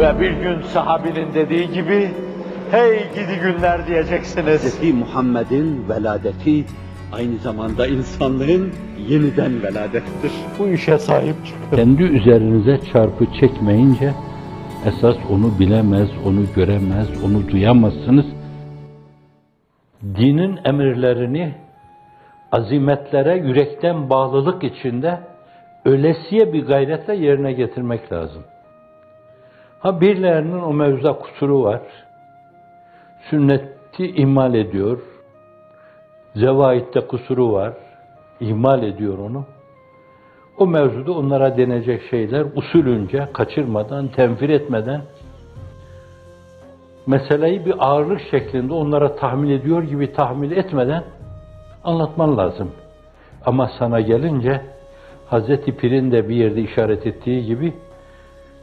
Ve bir gün sahabinin dediği gibi, hey gidi günler diyeceksiniz. Hz. Muhammed'in veladeti aynı zamanda insanlığın yeniden veladettir. Bu işe sahip çıkın. Kendi üzerinize çarpı çekmeyince esas onu bilemez, onu göremez, onu duyamazsınız. Dinin emirlerini azimetlere yürekten bağlılık içinde ölesiye bir gayretle yerine getirmek lazım. Ha birilerinin o mevzuda kusuru var. Sünneti ihmal ediyor. Zevaitte kusuru var. ihmal ediyor onu. O mevzuda onlara denecek şeyler usulünce, kaçırmadan, tenfir etmeden, meseleyi bir ağırlık şeklinde onlara tahmin ediyor gibi tahmin etmeden anlatman lazım. Ama sana gelince, Hazreti Pir'in de bir yerde işaret ettiği gibi,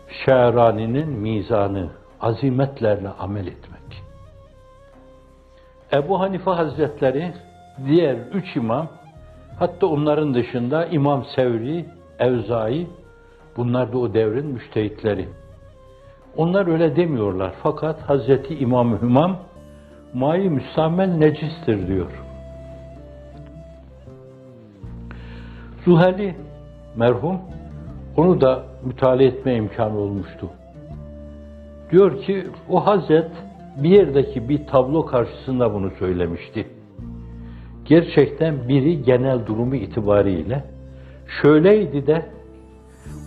Şerani'nin mizanı, azimetlerle amel etmek. Ebu Hanife Hazretleri, diğer üç imam, Hatta onların dışında İmam Sevri, Evzai, bunlar da o devrin müştehitleri. Onlar öyle demiyorlar. Fakat Hazreti İmam Hümam, mayi müstamel necistir diyor. Zuhali merhum, onu da müteala etme imkanı olmuştu. Diyor ki, o Hazret bir yerdeki bir tablo karşısında bunu söylemişti gerçekten biri genel durumu itibariyle şöyleydi de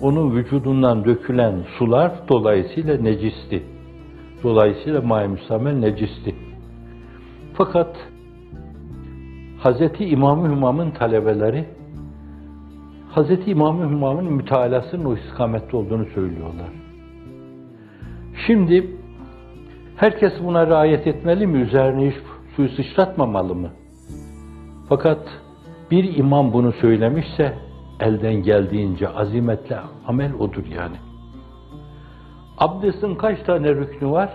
onun vücudundan dökülen sular dolayısıyla necisti. Dolayısıyla may necisti. Fakat Hz. İmam-ı Hümam'ın talebeleri Hz. İmam-ı Hümam'ın mütalasının o istikamette olduğunu söylüyorlar. Şimdi herkes buna riayet etmeli mi? Üzerine hiç suyu sıçratmamalı mı? Fakat bir imam bunu söylemişse elden geldiğince azimetle amel odur yani. Abdestin kaç tane rüknü var?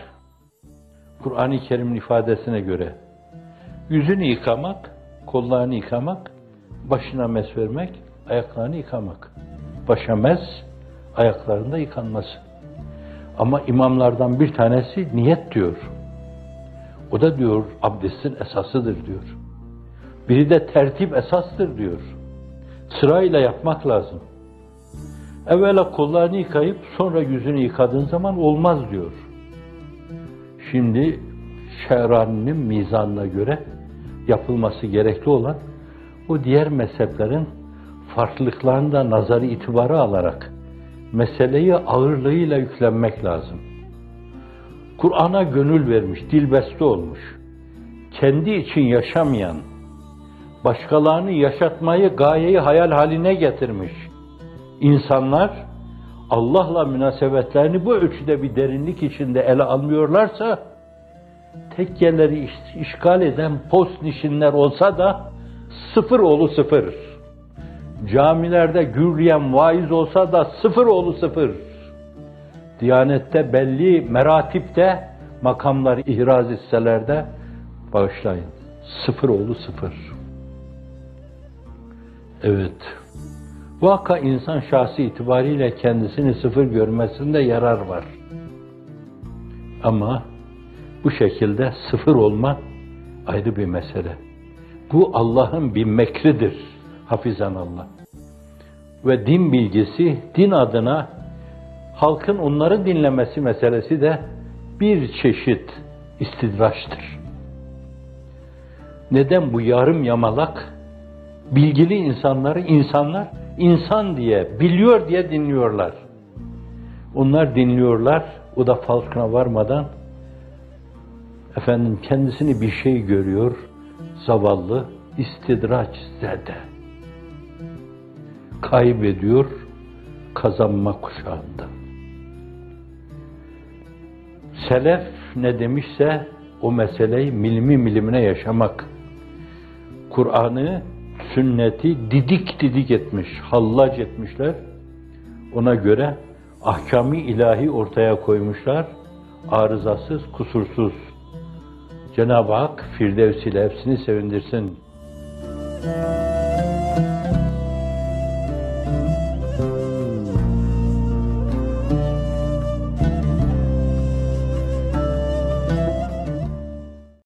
Kur'an-ı Kerim'in ifadesine göre yüzünü yıkamak, kollarını yıkamak, başına mes vermek, ayaklarını yıkamak. Başa mes, ayaklarında yıkanması. Ama imamlardan bir tanesi niyet diyor. O da diyor abdestin esasıdır diyor. Biri de tertip esastır diyor. Sırayla yapmak lazım. Evvela kollarını yıkayıp sonra yüzünü yıkadığın zaman olmaz diyor. Şimdi Şerani'nin mizanına göre yapılması gerekli olan o diğer mezheplerin farklılıklarını da nazarı itibarı alarak meseleyi ağırlığıyla yüklenmek lazım. Kur'an'a gönül vermiş, dilbeste olmuş, kendi için yaşamayan, başkalarını yaşatmayı gayeyi hayal haline getirmiş. İnsanlar Allah'la münasebetlerini bu ölçüde bir derinlik içinde ele almıyorlarsa tekkeleri işgal eden post nişinler olsa da sıfır oğlu sıfır. Camilerde gürleyen vaiz olsa da sıfır oğlu sıfır. Diyanette belli meratipte makamları ihraz etseler de bağışlayın. Sıfır oğlu sıfır. Evet. Vaka insan şahsi itibariyle kendisini sıfır görmesinde yarar var. Ama bu şekilde sıfır olma ayrı bir mesele. Bu Allah'ın bir mekridir. Hafizan Allah. Ve din bilgisi, din adına halkın onları dinlemesi meselesi de bir çeşit istidraçtır. Neden bu yarım yamalak bilgili insanları insanlar insan diye, biliyor diye dinliyorlar. Onlar dinliyorlar, o da farkına varmadan efendim kendisini bir şey görüyor, zavallı, istidraç zede. Kaybediyor kazanma kuşağında. Selef ne demişse o meseleyi milimi milimine yaşamak. Kur'an'ı sünneti didik didik etmiş, hallac etmişler. Ona göre ahkami ilahi ortaya koymuşlar. Arızasız, kusursuz. Cenab-ı Hak Firdevs ile hepsini sevindirsin.